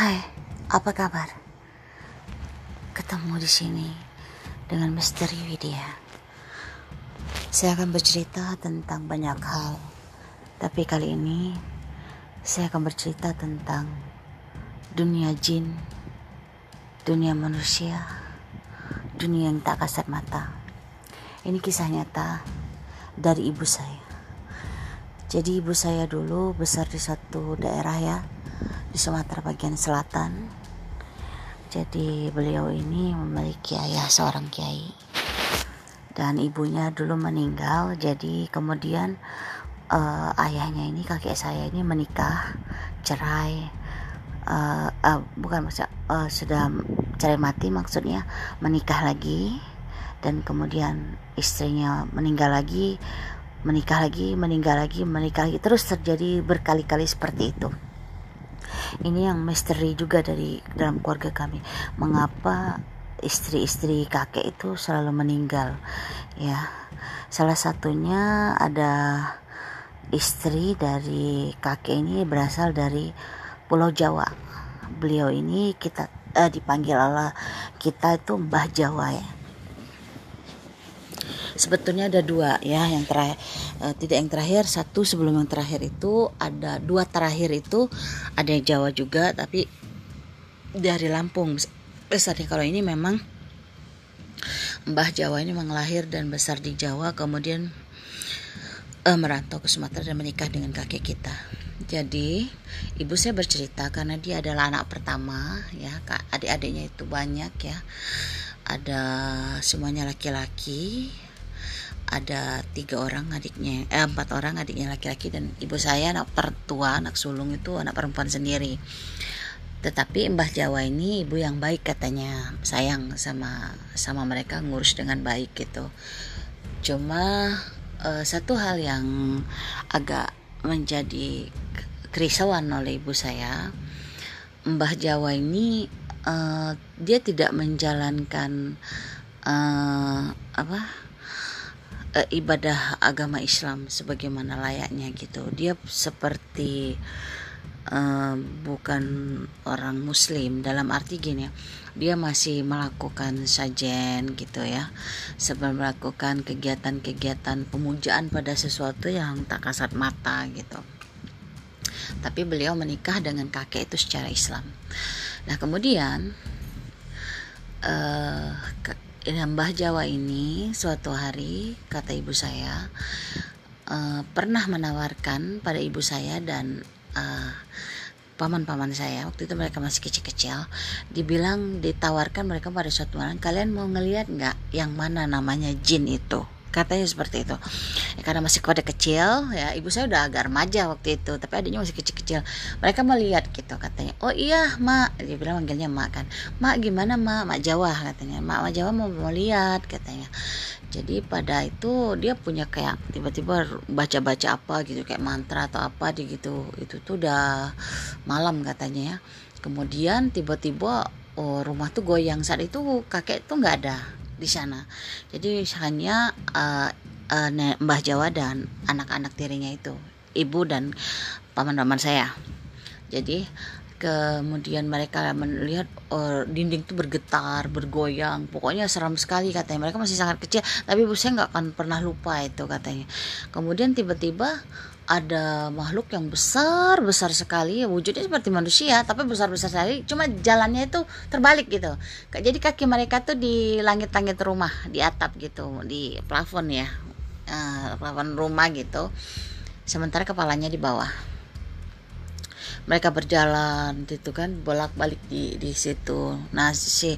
Hai, apa kabar? Ketemu di sini dengan Misteri Widya. Saya akan bercerita tentang banyak hal, tapi kali ini saya akan bercerita tentang dunia jin, dunia manusia, dunia yang tak kasat mata. Ini kisah nyata dari ibu saya. Jadi ibu saya dulu besar di satu daerah ya di Sumatera bagian selatan. Jadi beliau ini memiliki ayah seorang kiai dan ibunya dulu meninggal. Jadi kemudian uh, ayahnya ini kakek saya ini menikah, cerai, uh, uh, bukan masa uh, sudah cerai mati maksudnya menikah lagi dan kemudian istrinya meninggal lagi menikah lagi meninggal lagi menikah lagi terus terjadi berkali-kali seperti itu ini yang misteri juga dari dalam keluarga kami. Mengapa istri-istri kakek itu selalu meninggal? Ya salah satunya ada istri dari kakek ini berasal dari Pulau Jawa. Beliau ini kita eh, dipanggil Allah. Kita itu Mbah Jawa ya sebetulnya ada dua ya. Yang terakhir uh, tidak yang terakhir satu sebelum yang terakhir itu ada dua terakhir itu ada yang Jawa juga tapi dari Lampung besarnya kalau ini memang Mbah Jawa ini memang dan besar di Jawa kemudian uh, merantau ke Sumatera dan menikah dengan kakek kita. Jadi ibu saya bercerita karena dia adalah anak pertama ya adik-adiknya itu banyak ya. Ada semuanya laki-laki ada tiga orang adiknya eh, empat orang adiknya laki-laki dan ibu saya anak pertua anak sulung itu anak perempuan sendiri. Tetapi Mbah Jawa ini ibu yang baik katanya sayang sama sama mereka ngurus dengan baik gitu. Cuma uh, satu hal yang agak menjadi kerisauan oleh ibu saya Mbah Jawa ini uh, dia tidak menjalankan uh, apa uh, ibadah agama Islam sebagaimana layaknya gitu. Dia seperti uh, bukan orang Muslim dalam arti gini dia masih melakukan sajen gitu ya. Sebelum melakukan kegiatan-kegiatan pemujaan pada sesuatu yang tak kasat mata gitu. Tapi beliau menikah dengan kakek itu secara Islam. Nah kemudian uh, Mbah Jawa ini suatu hari kata ibu saya uh, pernah menawarkan pada ibu saya dan uh, paman-paman saya. Waktu itu mereka masih kecil-kecil dibilang ditawarkan mereka pada suatu malam kalian mau ngelihat nggak yang mana namanya jin itu katanya seperti itu. Ya, karena masih kode kecil ya ibu saya udah agak remaja waktu itu tapi adiknya masih kecil-kecil. Mereka melihat gitu katanya. Oh iya mak dia bilang manggilnya mak kan. Mak gimana mak? Mak Jawa katanya. Mak mak Jawa mau mau lihat katanya. Jadi pada itu dia punya kayak tiba-tiba baca-baca apa gitu kayak mantra atau apa di gitu. Itu tuh udah malam katanya ya. Kemudian tiba-tiba oh, rumah tuh goyang. Saat itu kakek tuh nggak ada di sana. Jadi hanya uh, uh, Mbah Jawa dan anak-anak tirinya itu, ibu dan paman-paman saya. Jadi kemudian mereka melihat uh, dinding itu bergetar, bergoyang, pokoknya seram sekali katanya. Mereka masih sangat kecil, tapi saya nggak akan pernah lupa itu katanya. Kemudian tiba-tiba ada makhluk yang besar besar sekali. Wujudnya seperti manusia tapi besar besar sekali. Cuma jalannya itu terbalik gitu. Jadi kaki mereka tuh di langit-langit rumah di atap gitu di plafon ya. Uh, plafon rumah gitu. Sementara kepalanya di bawah mereka berjalan gitu kan bolak-balik di di situ. Nah si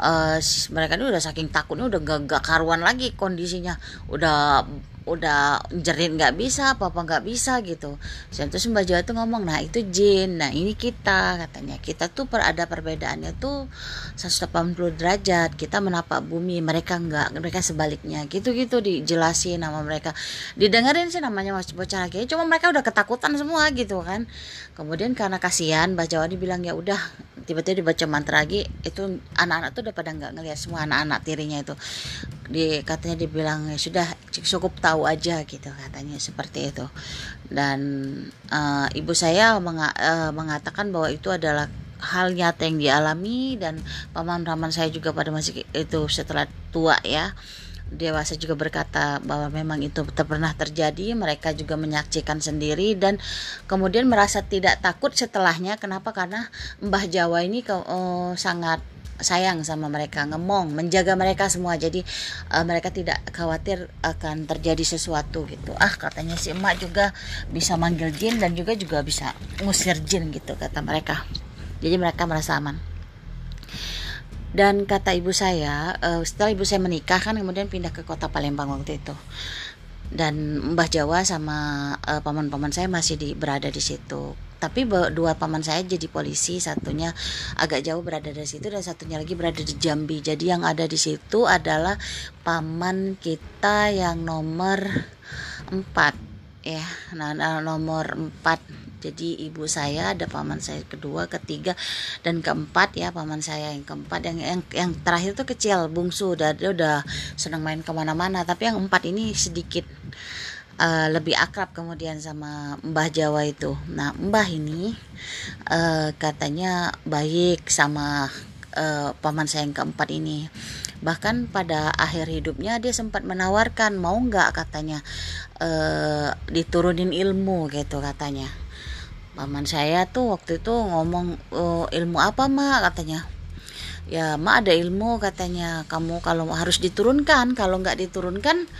uh, mereka ini udah saking takutnya udah gak, gak karuan lagi kondisinya. Udah udah jerit nggak bisa apa apa nggak bisa gitu. Terus Mbak Jawa tuh ngomong nah itu jin. Nah ini kita katanya. Kita tuh per ada perbedaannya tuh 180 derajat. Kita menapak bumi mereka nggak mereka sebaliknya. Gitu gitu dijelasin nama mereka. Didengerin sih namanya masih bocah lagi. Cuma mereka udah ketakutan semua gitu kan. Kemudian karena kasihan Mbak Jawa dibilang ya udah tiba-tiba dibaca mantra lagi itu anak-anak tuh udah pada nggak ngeliat semua anak-anak tirinya itu. Di katanya dibilang ya sudah cukup tahu aja gitu katanya seperti itu. Dan uh, ibu saya menga uh, mengatakan bahwa itu adalah hal nyata yang dialami dan paman-paman saya juga pada masih itu setelah tua ya dewasa juga berkata bahwa memang itu pernah terjadi mereka juga menyaksikan sendiri dan kemudian merasa tidak takut setelahnya. Kenapa? Karena Mbah Jawa ini oh, sangat sayang sama mereka ngemong menjaga mereka semua. Jadi uh, mereka tidak khawatir akan terjadi sesuatu gitu. Ah katanya si emak juga bisa manggil jin dan juga juga bisa ngusir jin gitu kata mereka. Jadi mereka merasa aman dan kata ibu saya uh, setelah ibu saya menikah kan kemudian pindah ke kota Palembang waktu itu. Dan Mbah Jawa sama uh, paman-paman saya masih di, berada di situ. Tapi dua paman saya jadi polisi satunya agak jauh berada di situ dan satunya lagi berada di Jambi. Jadi yang ada di situ adalah paman kita yang nomor empat ya nah, nah nomor empat. Jadi ibu saya ada paman saya kedua ketiga dan keempat ya paman saya yang keempat. Yang yang, yang terakhir tuh kecil bungsu. Udah dia udah senang main ke mana-mana. Tapi yang empat ini sedikit uh, lebih akrab kemudian sama Mbah Jawa itu. Nah, Mbah ini uh, katanya baik sama uh, paman saya yang keempat ini. Bahkan pada akhir hidupnya dia sempat menawarkan mau nggak? katanya. Uh, diturunin ilmu gitu katanya. Paman saya tuh waktu itu ngomong oh, ilmu apa mak katanya. Ya mak ada ilmu katanya. Kamu kalau harus diturunkan kalau nggak diturunkan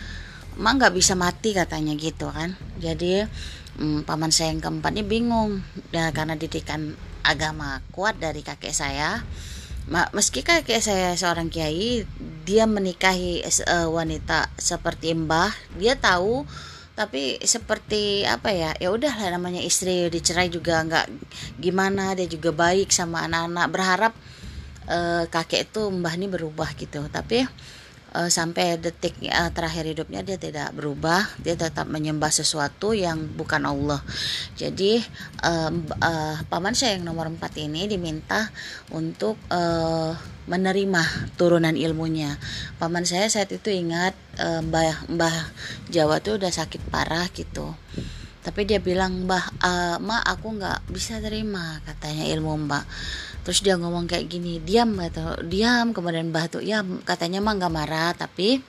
mak nggak bisa mati katanya gitu kan. Jadi hmm, paman saya yang keempat ini bingung. Ya karena didikan agama kuat dari kakek saya meski kakek saya seorang kiai dia menikahi uh, wanita seperti mbah dia tahu tapi seperti apa ya ya udahlah namanya istri dicerai juga nggak gimana dia juga baik sama anak-anak berharap uh, kakek itu mbah ini berubah gitu. Tapi uh, sampai detik uh, terakhir hidupnya dia tidak berubah dia tetap menyembah sesuatu yang bukan Allah. Jadi uh, uh, paman saya yang nomor empat ini diminta untuk uh, menerima turunan ilmunya. Paman saya saat itu ingat uh, mbah mbah Jawa tuh udah sakit parah gitu. Tapi dia bilang mbah uh, ma aku nggak bisa terima katanya ilmu mbak terus dia ngomong kayak gini diam atau diam kemudian mbah tuh ya katanya mah nggak marah tapi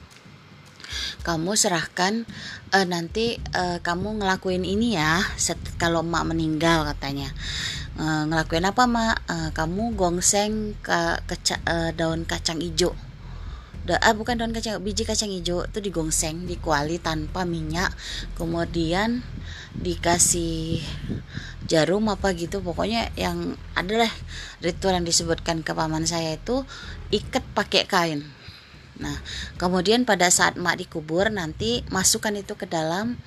kamu serahkan uh, nanti uh, kamu ngelakuin ini ya set, kalau emak meninggal katanya. Uh, ngelakuin apa mak uh, kamu gongseng ke, ke uh, daun kacang hijau da, ah, bukan daun kacang biji kacang hijau. Itu digongseng dikuali tanpa minyak. Kemudian dikasih jarum apa gitu. Pokoknya yang adalah ritual yang disebutkan ke paman saya itu ikat pakai kain. Nah kemudian pada saat mak dikubur nanti masukkan itu ke dalam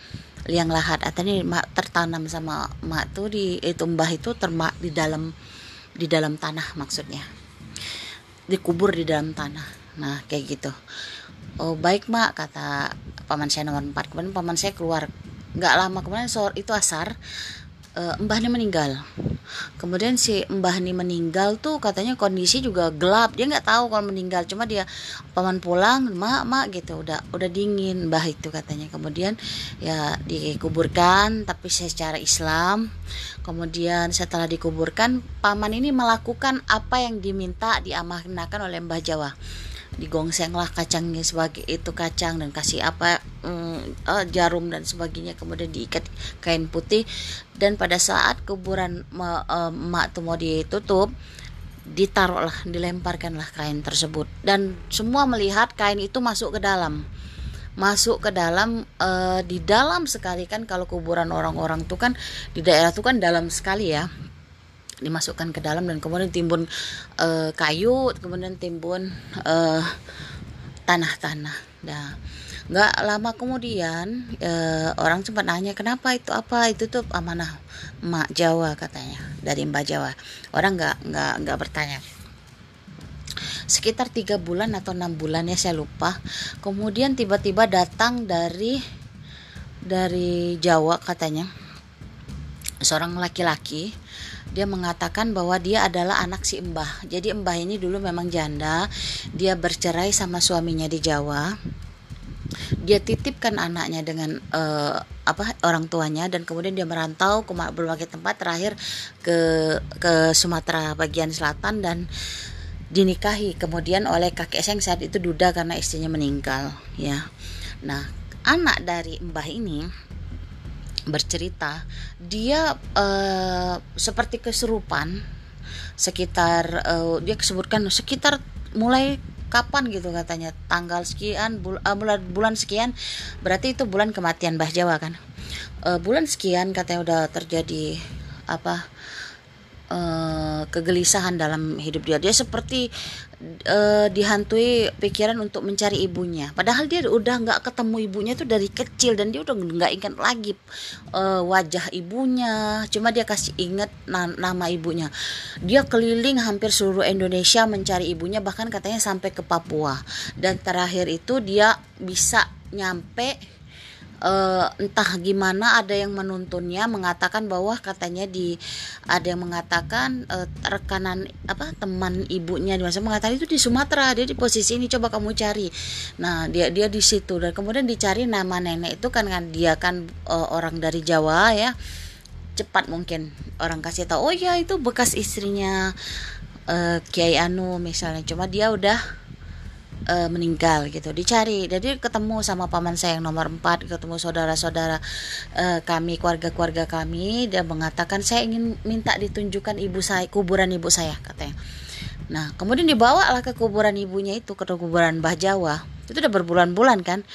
liang lahat. Atau ini mak tertanam sama mak tuh di itu mbah itu termak di dalam di dalam tanah maksudnya. Dikubur di dalam tanah nah kayak gitu oh baik mak kata paman saya nomor 4 kemudian paman saya keluar nggak lama kemudian sore itu asar uh, Mbah ini meninggal. Kemudian si Mbah ini meninggal tuh katanya kondisi juga gelap. Dia nggak tahu kalau meninggal. Cuma dia paman pulang, mak mak gitu. Udah udah dingin Mbah itu katanya. Kemudian ya dikuburkan tapi secara Islam. Kemudian setelah dikuburkan, paman ini melakukan apa yang diminta diamanahkan oleh Mbah Jawa digongseng lah kacangnya sebagai itu kacang dan kasih apa mm, uh, jarum dan sebagainya kemudian diikat kain putih. Dan pada saat kuburan uh, mak tuh mau ditutup ditaruhlah dilemparkanlah kain tersebut. Dan semua melihat kain itu masuk ke dalam. Masuk ke dalam uh, di dalam sekali kan kalau kuburan orang-orang tuh kan di daerah tuh kan dalam sekali ya dimasukkan ke dalam dan kemudian timbun uh, kayu kemudian timbun uh, tanah-tanah. Nah nggak lama kemudian uh, orang sempat nanya kenapa itu? Apa itu tuh amanah mak Jawa? katanya dari Mbak Jawa. Orang nggak nggak nggak bertanya. Sekitar tiga bulan atau enam bulan ya saya lupa. Kemudian tiba-tiba datang dari dari Jawa katanya seorang laki-laki dia mengatakan bahwa dia adalah anak si Embah. Jadi Embah ini dulu memang janda, dia bercerai sama suaminya di Jawa. dia titipkan anaknya dengan uh, apa orang tuanya dan kemudian dia merantau ke berbagai tempat terakhir ke ke Sumatera bagian selatan dan dinikahi kemudian oleh kakek saya yang saat itu duda karena istrinya meninggal ya nah anak dari mbah ini bercerita dia uh, seperti kesurupan sekitar uh, dia sebutkan sekitar mulai kapan gitu katanya tanggal sekian bul uh, bulan bulan sekian berarti itu bulan kematian Mbah Jawa kan uh, bulan sekian katanya udah terjadi apa uh, kegelisahan dalam hidup dia. Dia seperti uh, dihantui pikiran untuk mencari ibunya. Padahal dia udah nggak ketemu ibunya itu dari kecil dan dia udah nggak ingat lagi uh, wajah ibunya. Cuma dia kasih ingat na nama ibunya. Dia keliling hampir seluruh Indonesia mencari ibunya bahkan katanya sampai ke Papua. Dan terakhir itu dia bisa nyampe uh, entah gimana ada yang menuntunnya mengatakan bahwa katanya di ada yang mengatakan uh, rekanan apa teman ibunya di masa mengatakan itu di Sumatera dia di posisi ini coba kamu cari. Nah dia dia di situ. Dan kemudian dicari nama nenek itu kan kan dia kan uh, orang dari Jawa ya. Cepat mungkin orang kasih tahu oh ya itu bekas istrinya uh, Kiai Anu misalnya. Cuma dia udah uh, meninggal gitu. Dicari. Jadi ketemu sama paman saya yang nomor 4 ketemu saudara-saudara uh, kami keluarga-keluarga kami. Dia mengatakan saya ingin minta ditunjukkan ibu saya kuburan ibu saya katanya. Nah kemudian dibawa lah ke kuburan ibunya itu ke kuburan Mbah Jawa. Itu udah berbulan-bulan kan.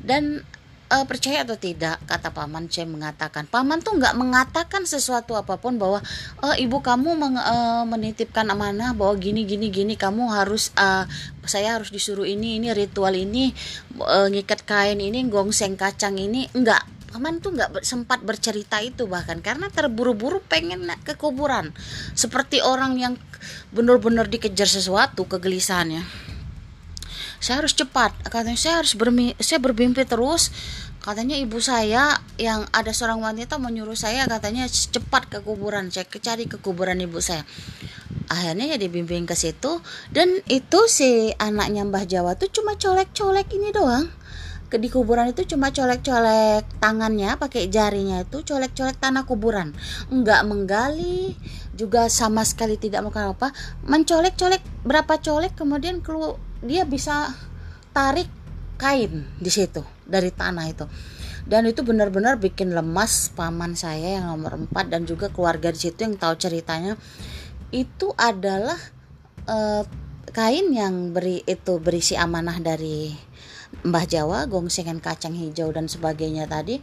Dan uh, percaya atau tidak kata paman saya mengatakan. Paman tuh nggak mengatakan sesuatu apa pun bahwa uh, ibu kamu meng, uh, menitipkan amanah bahwa gini gini gini kamu harus uh, saya harus disuruh ini ini ritual ini uh, ngikat kain ini gongseng kacang ini. Enggak paman tuh nggak sempat bercerita itu bahkan karena terburu-buru pengen ke kuburan. Seperti orang yang benar-benar dikejar sesuatu kegelisahannya saya harus cepat. Katanya saya harus bermi saya bermimpi terus. Katanya ibu saya yang ada seorang wanita menyuruh saya katanya cepat ke kuburan saya cari ke kuburan ibu saya. Akhirnya ya dibimbing ke situ dan itu si anaknya Mbah Jawa tuh cuma colek-colek ini doang. Ke di kuburan itu cuma colek-colek tangannya pakai jarinya itu colek-colek tanah kuburan. Enggak menggali juga sama sekali tidak melakukan apa mencolek-colek berapa colek kemudian keluar dia bisa tarik kain di situ dari tanah itu. Dan itu benar-benar bikin lemas paman saya yang nomor 4 dan juga keluarga di situ yang tahu ceritanya. Itu adalah uh, kain yang beri itu berisi amanah dari Mbah Jawa gongsengan kacang hijau dan sebagainya tadi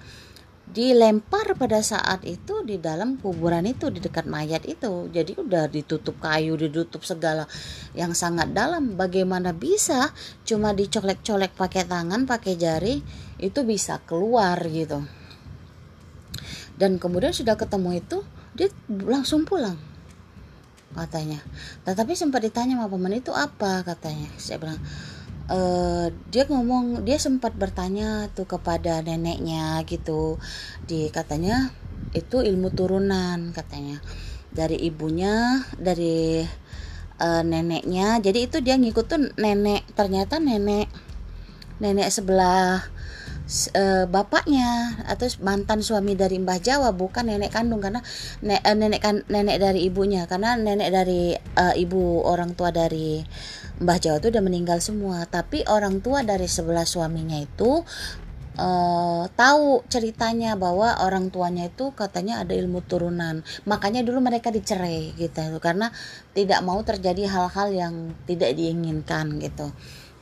dilempar pada saat itu di dalam kuburan itu di dekat mayat itu. Jadi udah ditutup kayu ditutup segala yang sangat dalam. Bagaimana bisa cuma dicolek-colek pakai tangan pakai jari itu bisa keluar gitu. Dan kemudian sudah ketemu itu dia langsung pulang katanya. Tetapi sempat ditanya sama pemen itu apa? katanya. Saya bilang uh, dia ngomong dia sempat bertanya tuh kepada neneknya gitu. Di katanya itu ilmu turunan katanya. Dari ibunya dari uh, neneknya. Jadi itu dia ngikut tuh nenek ternyata nenek nenek sebelah uh, bapaknya atau mantan suami dari Mbah Jawa bukan nenek kandung. Karena ne, uh, nenek kan nenek dari ibunya. Karena nenek dari uh, ibu orang tua dari Mbah Jawa itu udah meninggal semua. Tapi orang tua dari sebelah suaminya itu uh, tahu ceritanya bahwa orang tuanya itu katanya ada ilmu turunan. Makanya dulu mereka dicerai gitu. Karena tidak mau terjadi hal-hal yang tidak diinginkan gitu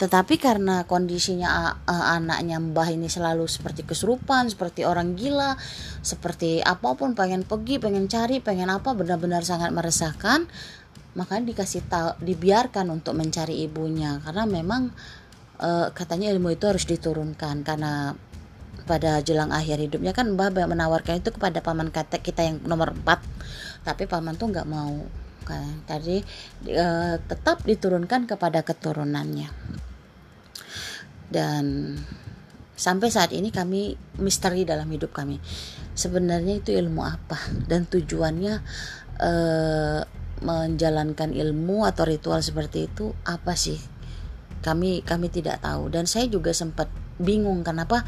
tetapi karena kondisinya uh, anaknya mbah ini selalu seperti kesurupan seperti orang gila seperti apa pun pengen pergi pengen cari pengen apa benar-benar sangat meresahkan makanya dikasih tahu dibiarkan untuk mencari ibunya. Karena memang e, katanya ilmu itu harus diturunkan. Karena pada jelang akhir hidupnya kan Mbah menawarkan itu kepada paman kata kita yang nomor 4 tapi paman tuh nggak mau. Kan? Tadi e, tetap diturunkan kepada keturunannya dan sampai saat ini kami misteri dalam hidup kami. Sebenarnya itu ilmu apa? Dan tujuannya eh, menjalankan ilmu atau ritual seperti itu apa sih? Kami kami tidak tahu. Dan saya juga sempat bingung kenapa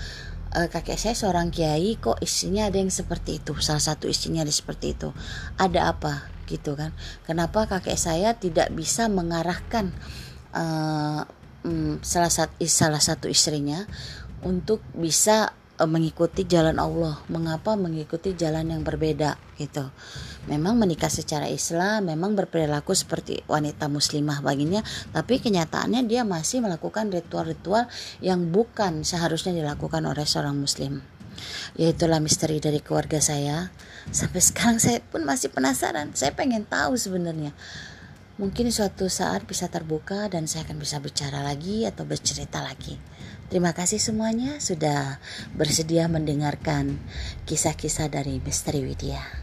uh, kakek saya seorang kiai kok istrinya ada yang seperti itu salah satu istrinya ada seperti itu. Ada apa? Gitu kan. Kenapa kakek saya tidak bisa mengarahkan uh, um, salah satu salah satu istrinya untuk bisa uh, mengikuti jalan Allah. Mengapa mengikuti jalan yang berbeda gitu. Memang menikah secara Islam memang berperilaku seperti wanita muslimah baginya tapi kenyataannya dia masih melakukan ritual-ritual yang bukan seharusnya dilakukan oleh seorang muslim. Yaitulah misteri dari keluarga saya. Sampai sekarang saya pun masih penasaran. Saya pengen tahu sebenarnya mungkin suatu saat bisa terbuka dan saya akan bisa bicara lagi atau bercerita lagi Terima kasih semuanya sudah bersedia mendengarkan kisah-kisah dari Misteri Widya.